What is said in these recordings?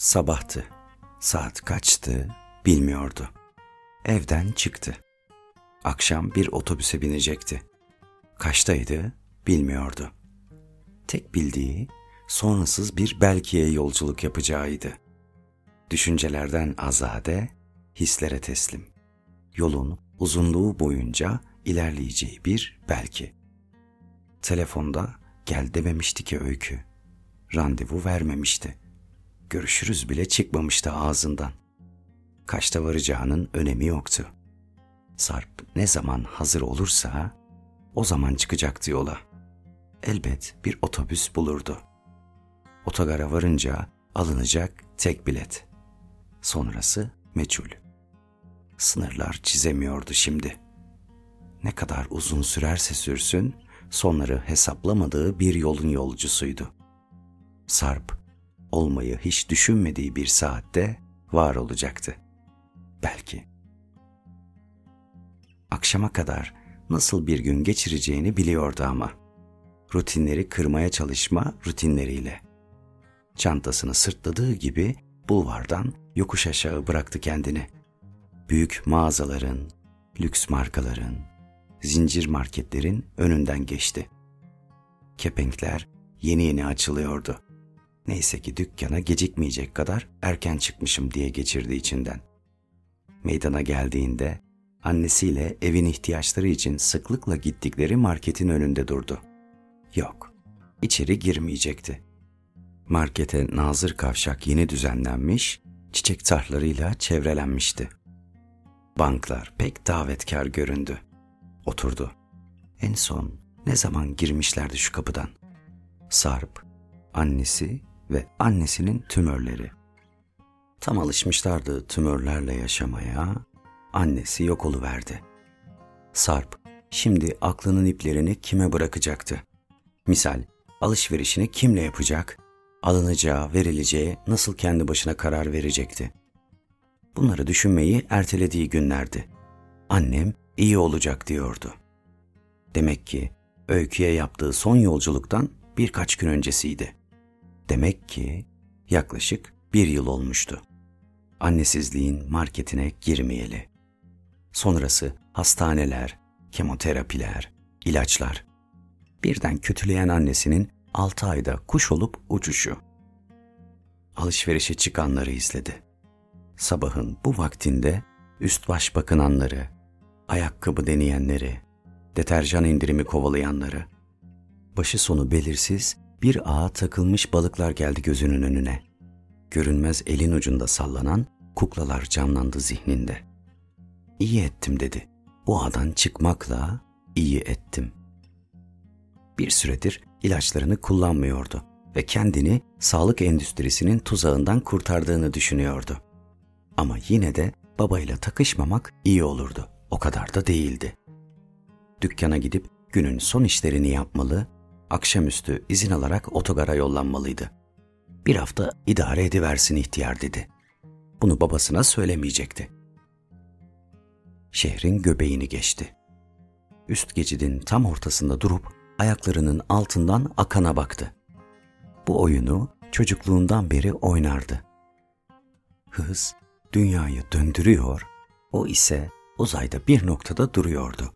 Sabahtı. Saat kaçtı bilmiyordu. Evden çıktı. Akşam bir otobüse binecekti. Kaçtaydı bilmiyordu. Tek bildiği sonrasız bir Belki'ye yolculuk yapacağıydı. Düşüncelerden azade, hislere teslim. Yolun uzunluğu boyunca ilerleyeceği bir belki. Telefonda gel dememişti ki öykü. Randevu vermemişti. Görüşürüz bile çıkmamıştı ağzından. Kaçta varacağının önemi yoktu. Sarp ne zaman hazır olursa o zaman çıkacaktı yola. Elbet bir otobüs bulurdu. Otogara varınca alınacak tek bilet. Sonrası meçhul. Sınırlar çizemiyordu şimdi. Ne kadar uzun sürerse sürsün, sonları hesaplamadığı bir yolun yolcusuydu. Sarp, olmayı hiç düşünmediği bir saatte var olacaktı. Belki. Akşama kadar nasıl bir gün geçireceğini biliyordu ama. Rutinleri kırmaya çalışma rutinleriyle. Çantasını sırtladığı gibi bulvardan yokuş aşağı bıraktı kendini. Büyük mağazaların, lüks markaların, zincir marketlerin önünden geçti. Kepenkler yeni yeni açılıyordu. Neyse ki dükkana gecikmeyecek kadar erken çıkmışım diye geçirdi içinden. Meydana geldiğinde annesiyle evin ihtiyaçları için sıklıkla gittikleri marketin önünde durdu. Yok, içeri girmeyecekti. Markete nazır kavşak yeni düzenlenmiş, çiçek tarhlarıyla çevrelenmişti. Banklar pek davetkar göründü. Oturdu. En son ne zaman girmişlerdi şu kapıdan? Sarp, annesi ve annesinin tümörleri. Tam alışmışlardı tümörlerle yaşamaya, annesi yok verdi. Sarp, şimdi aklının iplerini kime bırakacaktı? Misal, alışverişini kimle yapacak? Alınacağı, verileceği nasıl kendi başına karar verecekti? Bunları düşünmeyi ertelediği günlerdi. Annem iyi olacak diyordu. Demek ki öyküye yaptığı son yolculuktan birkaç gün öncesiydi. Demek ki yaklaşık bir yıl olmuştu. Annesizliğin marketine girmeyeli. Sonrası hastaneler, kemoterapiler, ilaçlar. Birden kötüleyen annesinin altı ayda kuş olup uçuşu. Alışverişe çıkanları izledi. Sabahın bu vaktinde üst baş bakınanları, ayakkabı deneyenleri, deterjan indirimi kovalayanları, başı sonu belirsiz bir ağa takılmış balıklar geldi gözünün önüne. Görünmez elin ucunda sallanan kuklalar canlandı zihninde. İyi ettim dedi. Bu ağdan çıkmakla iyi ettim. Bir süredir ilaçlarını kullanmıyordu ve kendini sağlık endüstrisinin tuzağından kurtardığını düşünüyordu. Ama yine de babayla takışmamak iyi olurdu. O kadar da değildi. Dükkana gidip günün son işlerini yapmalı, akşamüstü izin alarak otogara yollanmalıydı. Bir hafta idare ediversin ihtiyar dedi. Bunu babasına söylemeyecekti. Şehrin göbeğini geçti. Üst geçidin tam ortasında durup ayaklarının altından akana baktı. Bu oyunu çocukluğundan beri oynardı. Hız dünyayı döndürüyor, o ise uzayda bir noktada duruyordu.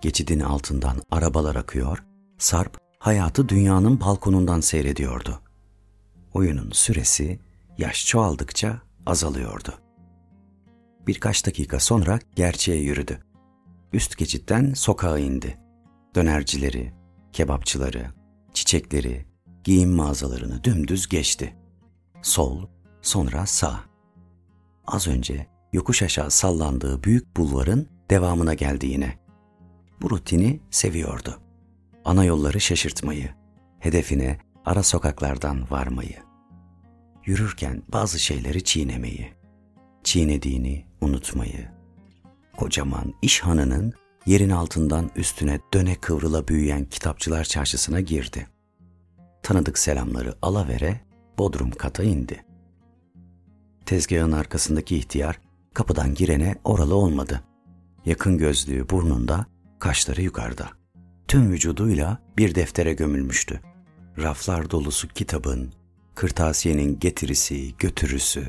Geçidin altından arabalar akıyor, Sarp hayatı dünyanın balkonundan seyrediyordu. Oyunun süresi yaş çoğaldıkça azalıyordu. Birkaç dakika sonra gerçeğe yürüdü. Üst geçitten sokağa indi. Dönercileri, kebapçıları, çiçekleri, giyim mağazalarını dümdüz geçti. Sol, sonra sağ. Az önce yokuş aşağı sallandığı büyük bulvarın devamına geldi yine. Bu rutini seviyordu. Ana yolları şaşırtmayı, hedefine ara sokaklardan varmayı. Yürürken bazı şeyleri çiğnemeyi, çiğnediğini unutmayı. Kocaman iş hanının yerin altından üstüne döne kıvrıla büyüyen kitapçılar çarşısına girdi. Tanıdık selamları alavere bodrum kata indi. Tezgahın arkasındaki ihtiyar kapıdan girene oralı olmadı. Yakın gözlüğü burnunda, kaşları yukarıda. Tüm vücuduyla bir deftere gömülmüştü. Raflar dolusu kitabın, kırtasiyenin getirisi, götürüsü,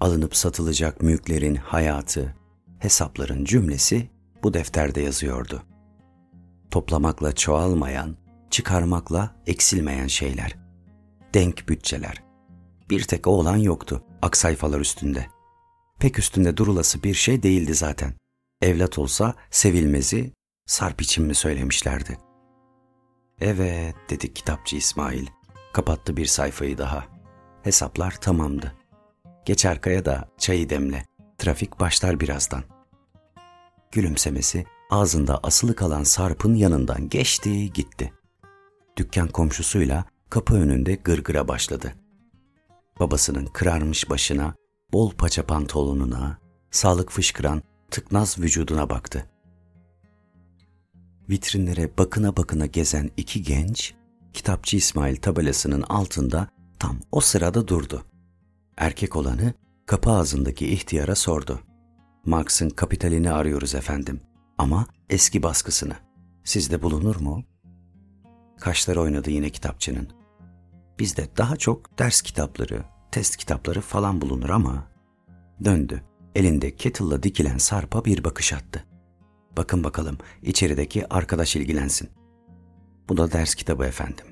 alınıp satılacak mülklerin hayatı, hesapların cümlesi bu defterde yazıyordu. Toplamakla çoğalmayan, çıkarmakla eksilmeyen şeyler. Denk bütçeler. Bir tek o olan yoktu ak sayfalar üstünde. Pek üstünde durulası bir şey değildi zaten. Evlat olsa sevilmezi, sarp için mi söylemişlerdi. Evet dedi kitapçı İsmail. Kapattı bir sayfayı daha. Hesaplar tamamdı. Geç arkaya da çayı demle. Trafik başlar birazdan. Gülümsemesi ağzında asılı kalan Sarp'ın yanından geçti gitti. Dükkan komşusuyla kapı önünde gırgıra başladı. Babasının kırarmış başına, bol paça pantolonuna, sağlık fışkıran tıknaz vücuduna baktı. Vitrinlere bakına bakına gezen iki genç, kitapçı İsmail tabelasının altında tam o sırada durdu. Erkek olanı kapı ağzındaki ihtiyara sordu. Marx'ın kapitalini arıyoruz efendim ama eski baskısını. Sizde bulunur mu? Kaşlar oynadı yine kitapçının. Bizde daha çok ders kitapları, test kitapları falan bulunur ama... Döndü. Elinde kettle'la dikilen Sarp'a bir bakış attı. Bakın bakalım içerideki arkadaş ilgilensin. Bu da ders kitabı efendim.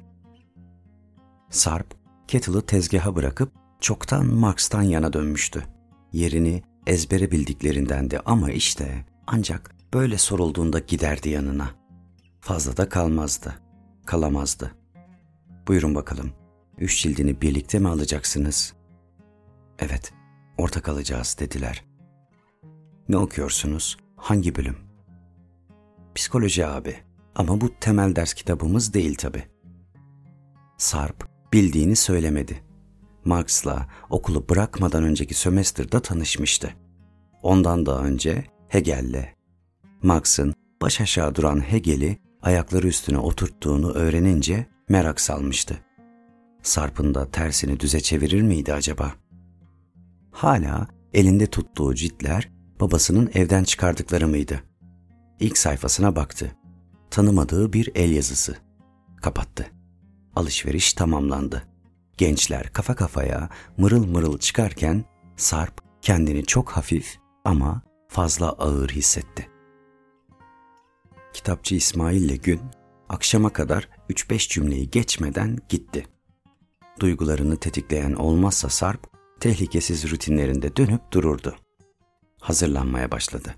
Sarp, kettle'ı tezgaha bırakıp çoktan Marx'tan yana dönmüştü. Yerini ezbere bildiklerindendi ama işte ancak böyle sorulduğunda giderdi yanına. Fazla da kalmazdı, kalamazdı. Buyurun bakalım, üç cildini birlikte mi alacaksınız? Evet, ortak alacağız dediler. Ne okuyorsunuz? Hangi bölüm? Psikoloji abi. Ama bu temel ders kitabımız değil tabi. Sarp bildiğini söylemedi. Marx'la okulu bırakmadan önceki sömestrda tanışmıştı. Ondan da önce Hegel'le. Marx'ın baş aşağı duran Hegel'i ayakları üstüne oturttuğunu öğrenince merak salmıştı. Sarp'ın da tersini düze çevirir miydi acaba? Hala elinde tuttuğu ciltler babasının evden çıkardıkları mıydı? İlk sayfasına baktı. Tanımadığı bir el yazısı. Kapattı. Alışveriş tamamlandı. Gençler kafa kafaya mırıl mırıl çıkarken Sarp kendini çok hafif ama fazla ağır hissetti. Kitapçı İsmail ile gün akşama kadar 3-5 cümleyi geçmeden gitti. Duygularını tetikleyen olmazsa Sarp tehlikesiz rutinlerinde dönüp dururdu. Hazırlanmaya başladı.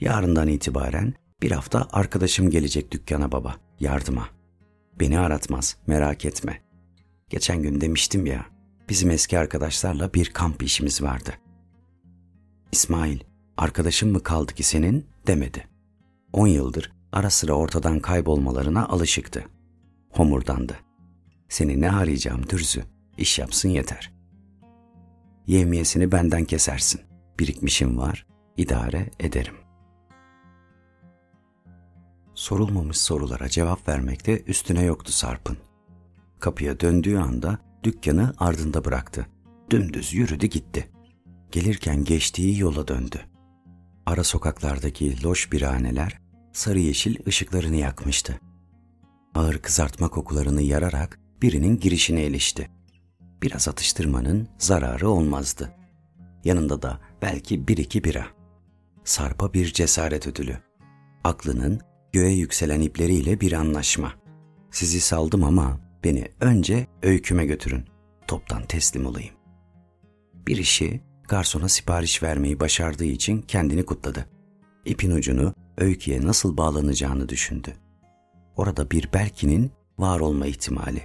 Yarından itibaren bir hafta arkadaşım gelecek dükkana baba, yardıma. Beni aratmaz, merak etme. Geçen gün demiştim ya, bizim eski arkadaşlarla bir kamp işimiz vardı. İsmail, arkadaşım mı kaldı ki senin demedi. On yıldır ara sıra ortadan kaybolmalarına alışıktı. Homurdandı. Seni ne arayacağım dürzü, iş yapsın yeter. Yevmiyesini benden kesersin. Birikmişim var, idare ederim. Sorulmamış sorulara cevap vermekte üstüne yoktu Sarp'ın. Kapıya döndüğü anda dükkanı ardında bıraktı. Dümdüz yürüdü gitti. Gelirken geçtiği yola döndü. Ara sokaklardaki loş biraneler sarı yeşil ışıklarını yakmıştı. Ağır kızartma kokularını yararak birinin girişine ilişti. Biraz atıştırmanın zararı olmazdı. Yanında da belki bir iki bira. Sarpa bir cesaret ödülü. Aklının göğe yükselen ipleriyle bir anlaşma. Sizi saldım ama beni önce öyküme götürün. Toptan teslim olayım. Bir işi garsona sipariş vermeyi başardığı için kendini kutladı. İpin ucunu öyküye nasıl bağlanacağını düşündü. Orada bir Berkin'in var olma ihtimali.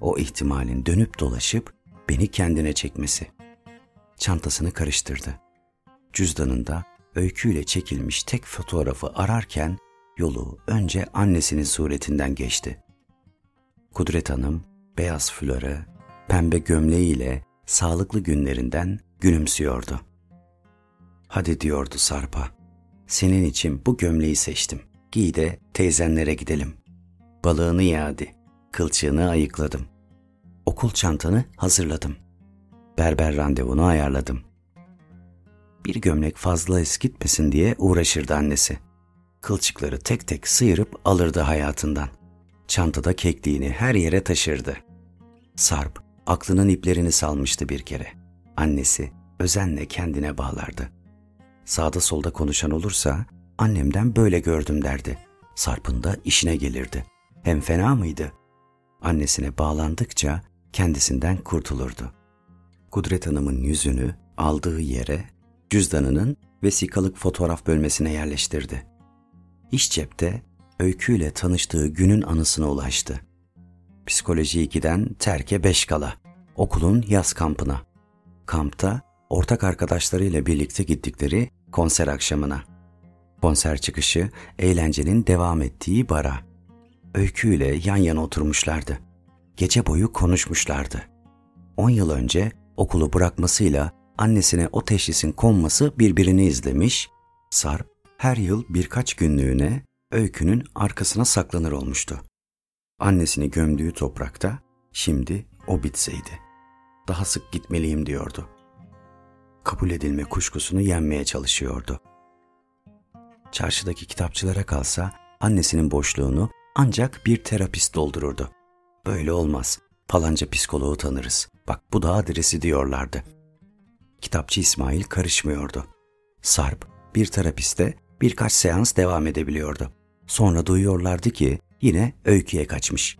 O ihtimalin dönüp dolaşıp beni kendine çekmesi. Çantasını karıştırdı. Cüzdanında öyküyle çekilmiş tek fotoğrafı ararken yolu önce annesinin suretinden geçti. Kudret Hanım beyaz flöre, pembe gömleğiyle sağlıklı günlerinden gülümsüyordu. Hadi diyordu Sarp'a. Senin için bu gömleği seçtim. Giy de teyzenlere gidelim. Balığını ye. Kılçığını ayıkladım. Okul çantanı hazırladım. Berber randevunu ayarladım. Bir gömlek fazla eskitmesin diye uğraşırdı annesi. Kılçıkları tek tek sıyırıp alırdı hayatından. Çantada kekliğini her yere taşırdı. Sarp aklının iplerini salmıştı bir kere. Annesi özenle kendine bağlardı. Sağda solda konuşan olursa annemden böyle gördüm derdi. Sarp'ın da işine gelirdi. Hem fena mıydı? Annesine bağlandıkça kendisinden kurtulurdu. Kudret Hanım'ın yüzünü aldığı yere cüzdanının vesikalık fotoğraf bölmesine yerleştirdi. İş cepte öyküyle tanıştığı günün anısına ulaştı. Psikoloji 2'den terke 5 kala, okulun yaz kampına. Kampta ortak arkadaşlarıyla birlikte gittikleri konser akşamına. Konser çıkışı eğlencenin devam ettiği bara. Öyküyle yan yana oturmuşlardı. Gece boyu konuşmuşlardı. 10 yıl önce okulu bırakmasıyla annesine o teşhisin konması birbirini izlemiş, Sarp her yıl birkaç günlüğüne öykünün arkasına saklanır olmuştu. Annesini gömdüğü toprakta şimdi o bitseydi. Daha sık gitmeliyim diyordu. Kabul edilme kuşkusunu yenmeye çalışıyordu. Çarşıdaki kitapçılara kalsa annesinin boşluğunu ancak bir terapist doldururdu. Böyle olmaz. Falanca psikoloğu tanırız. Bak bu da adresi diyorlardı. Kitapçı İsmail karışmıyordu. Sarp bir terapiste birkaç seans devam edebiliyordu. Sonra duyuyorlardı ki yine öyküye kaçmış.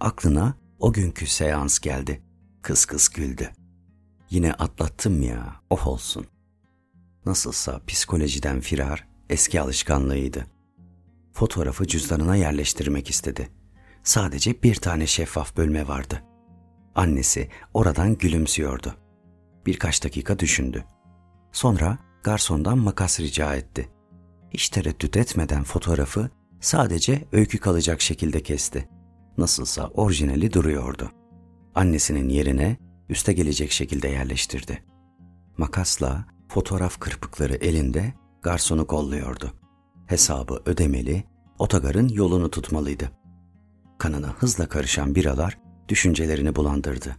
Aklına o günkü seans geldi. Kız kız güldü. Yine atlattım ya, oh olsun. Nasılsa psikolojiden firar eski alışkanlığıydı. Fotoğrafı cüzdanına yerleştirmek istedi. Sadece bir tane şeffaf bölme vardı. Annesi oradan gülümsüyordu. Birkaç dakika düşündü. Sonra garsondan makas rica etti. Hiç tereddüt etmeden fotoğrafı sadece öykü kalacak şekilde kesti. Nasılsa orijinali duruyordu. Annesinin yerine üste gelecek şekilde yerleştirdi. Makasla fotoğraf kırpıkları elinde garsonu kolluyordu. Hesabı ödemeli, otogarın yolunu tutmalıydı. Kanına hızla karışan biralar düşüncelerini bulandırdı.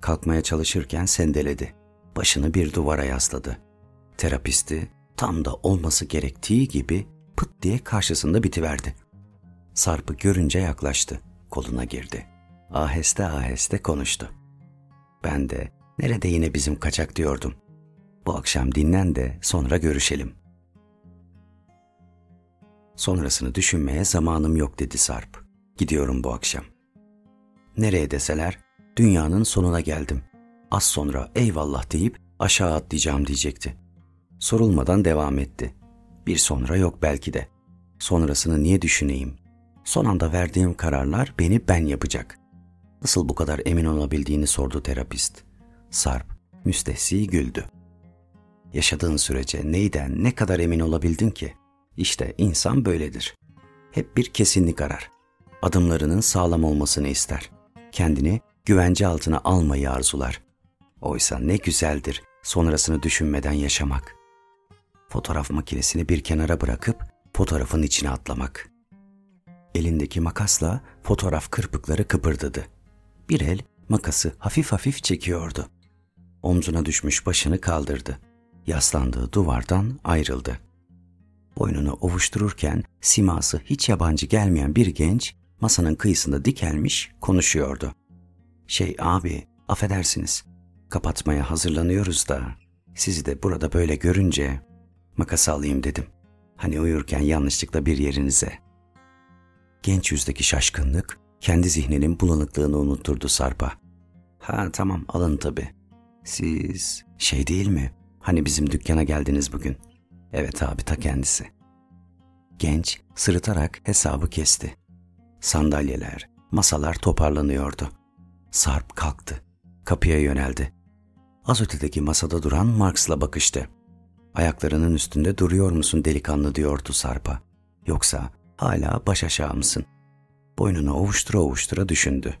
Kalkmaya çalışırken sendeledi. Başını bir duvara yasladı. Terapisti tam da olması gerektiği gibi pıt diye karşısında bitiverdi. Sarp'ı görünce yaklaştı. Koluna girdi. Aheste aheste konuştu. Ben de nerede yine bizim kaçak diyordum. Bu akşam dinlen de sonra görüşelim. Sonrasını düşünmeye zamanım yok dedi Sarp. Gidiyorum bu akşam. Nereye deseler dünyanın sonuna geldim. Az sonra eyvallah deyip aşağı atlayacağım diyecekti. Sorulmadan devam etti. Bir sonra yok belki de. Sonrasını niye düşüneyim? Son anda verdiğim kararlar beni ben yapacak. Nasıl bu kadar emin olabildiğini sordu terapist. Sarp müstehsi güldü. Yaşadığın sürece neyden ne kadar emin olabildin ki? İşte insan böyledir. Hep bir kesinlik arar. Adımlarının sağlam olmasını ister. Kendini güvence altına almayı arzular. Oysa ne güzeldir sonrasını düşünmeden yaşamak. Fotoğraf makinesini bir kenara bırakıp fotoğrafın içine atlamak. Elindeki makasla fotoğraf kırpıkları kıpırdadı. Bir el makası hafif hafif çekiyordu. Omzuna düşmüş başını kaldırdı. Yaslandığı duvardan ayrıldı. Boynunu ovuştururken siması hiç yabancı gelmeyen bir genç masanın kıyısında dikelmiş konuşuyordu. Şey abi affedersiniz kapatmaya hazırlanıyoruz da sizi de burada böyle görünce makas alayım dedim. Hani uyurken yanlışlıkla bir yerinize. Genç yüzdeki şaşkınlık kendi zihninin bulanıklığını unutturdu Sarp'a. Ha tamam alın tabi. Siz şey değil mi? Hani bizim dükkana geldiniz bugün. Evet abi ta kendisi. Genç sırıtarak hesabı kesti. Sandalyeler, masalar toparlanıyordu. Sarp kalktı. Kapıya yöneldi. Az ötedeki masada duran Marks'la bakıştı. Ayaklarının üstünde duruyor musun delikanlı diyordu Sarp'a. Yoksa hala baş aşağı mısın? Boynunu ovuştura ovuştura düşündü.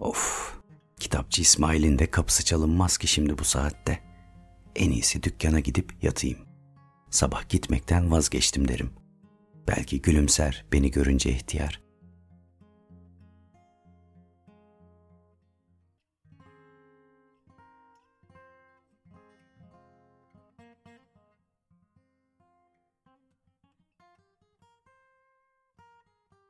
Of, kitapçı İsmail'in de kapısı çalınmaz ki şimdi bu saatte. En iyisi dükkana gidip yatayım. Sabah gitmekten vazgeçtim derim. Belki gülümser beni görünce ihtiyar.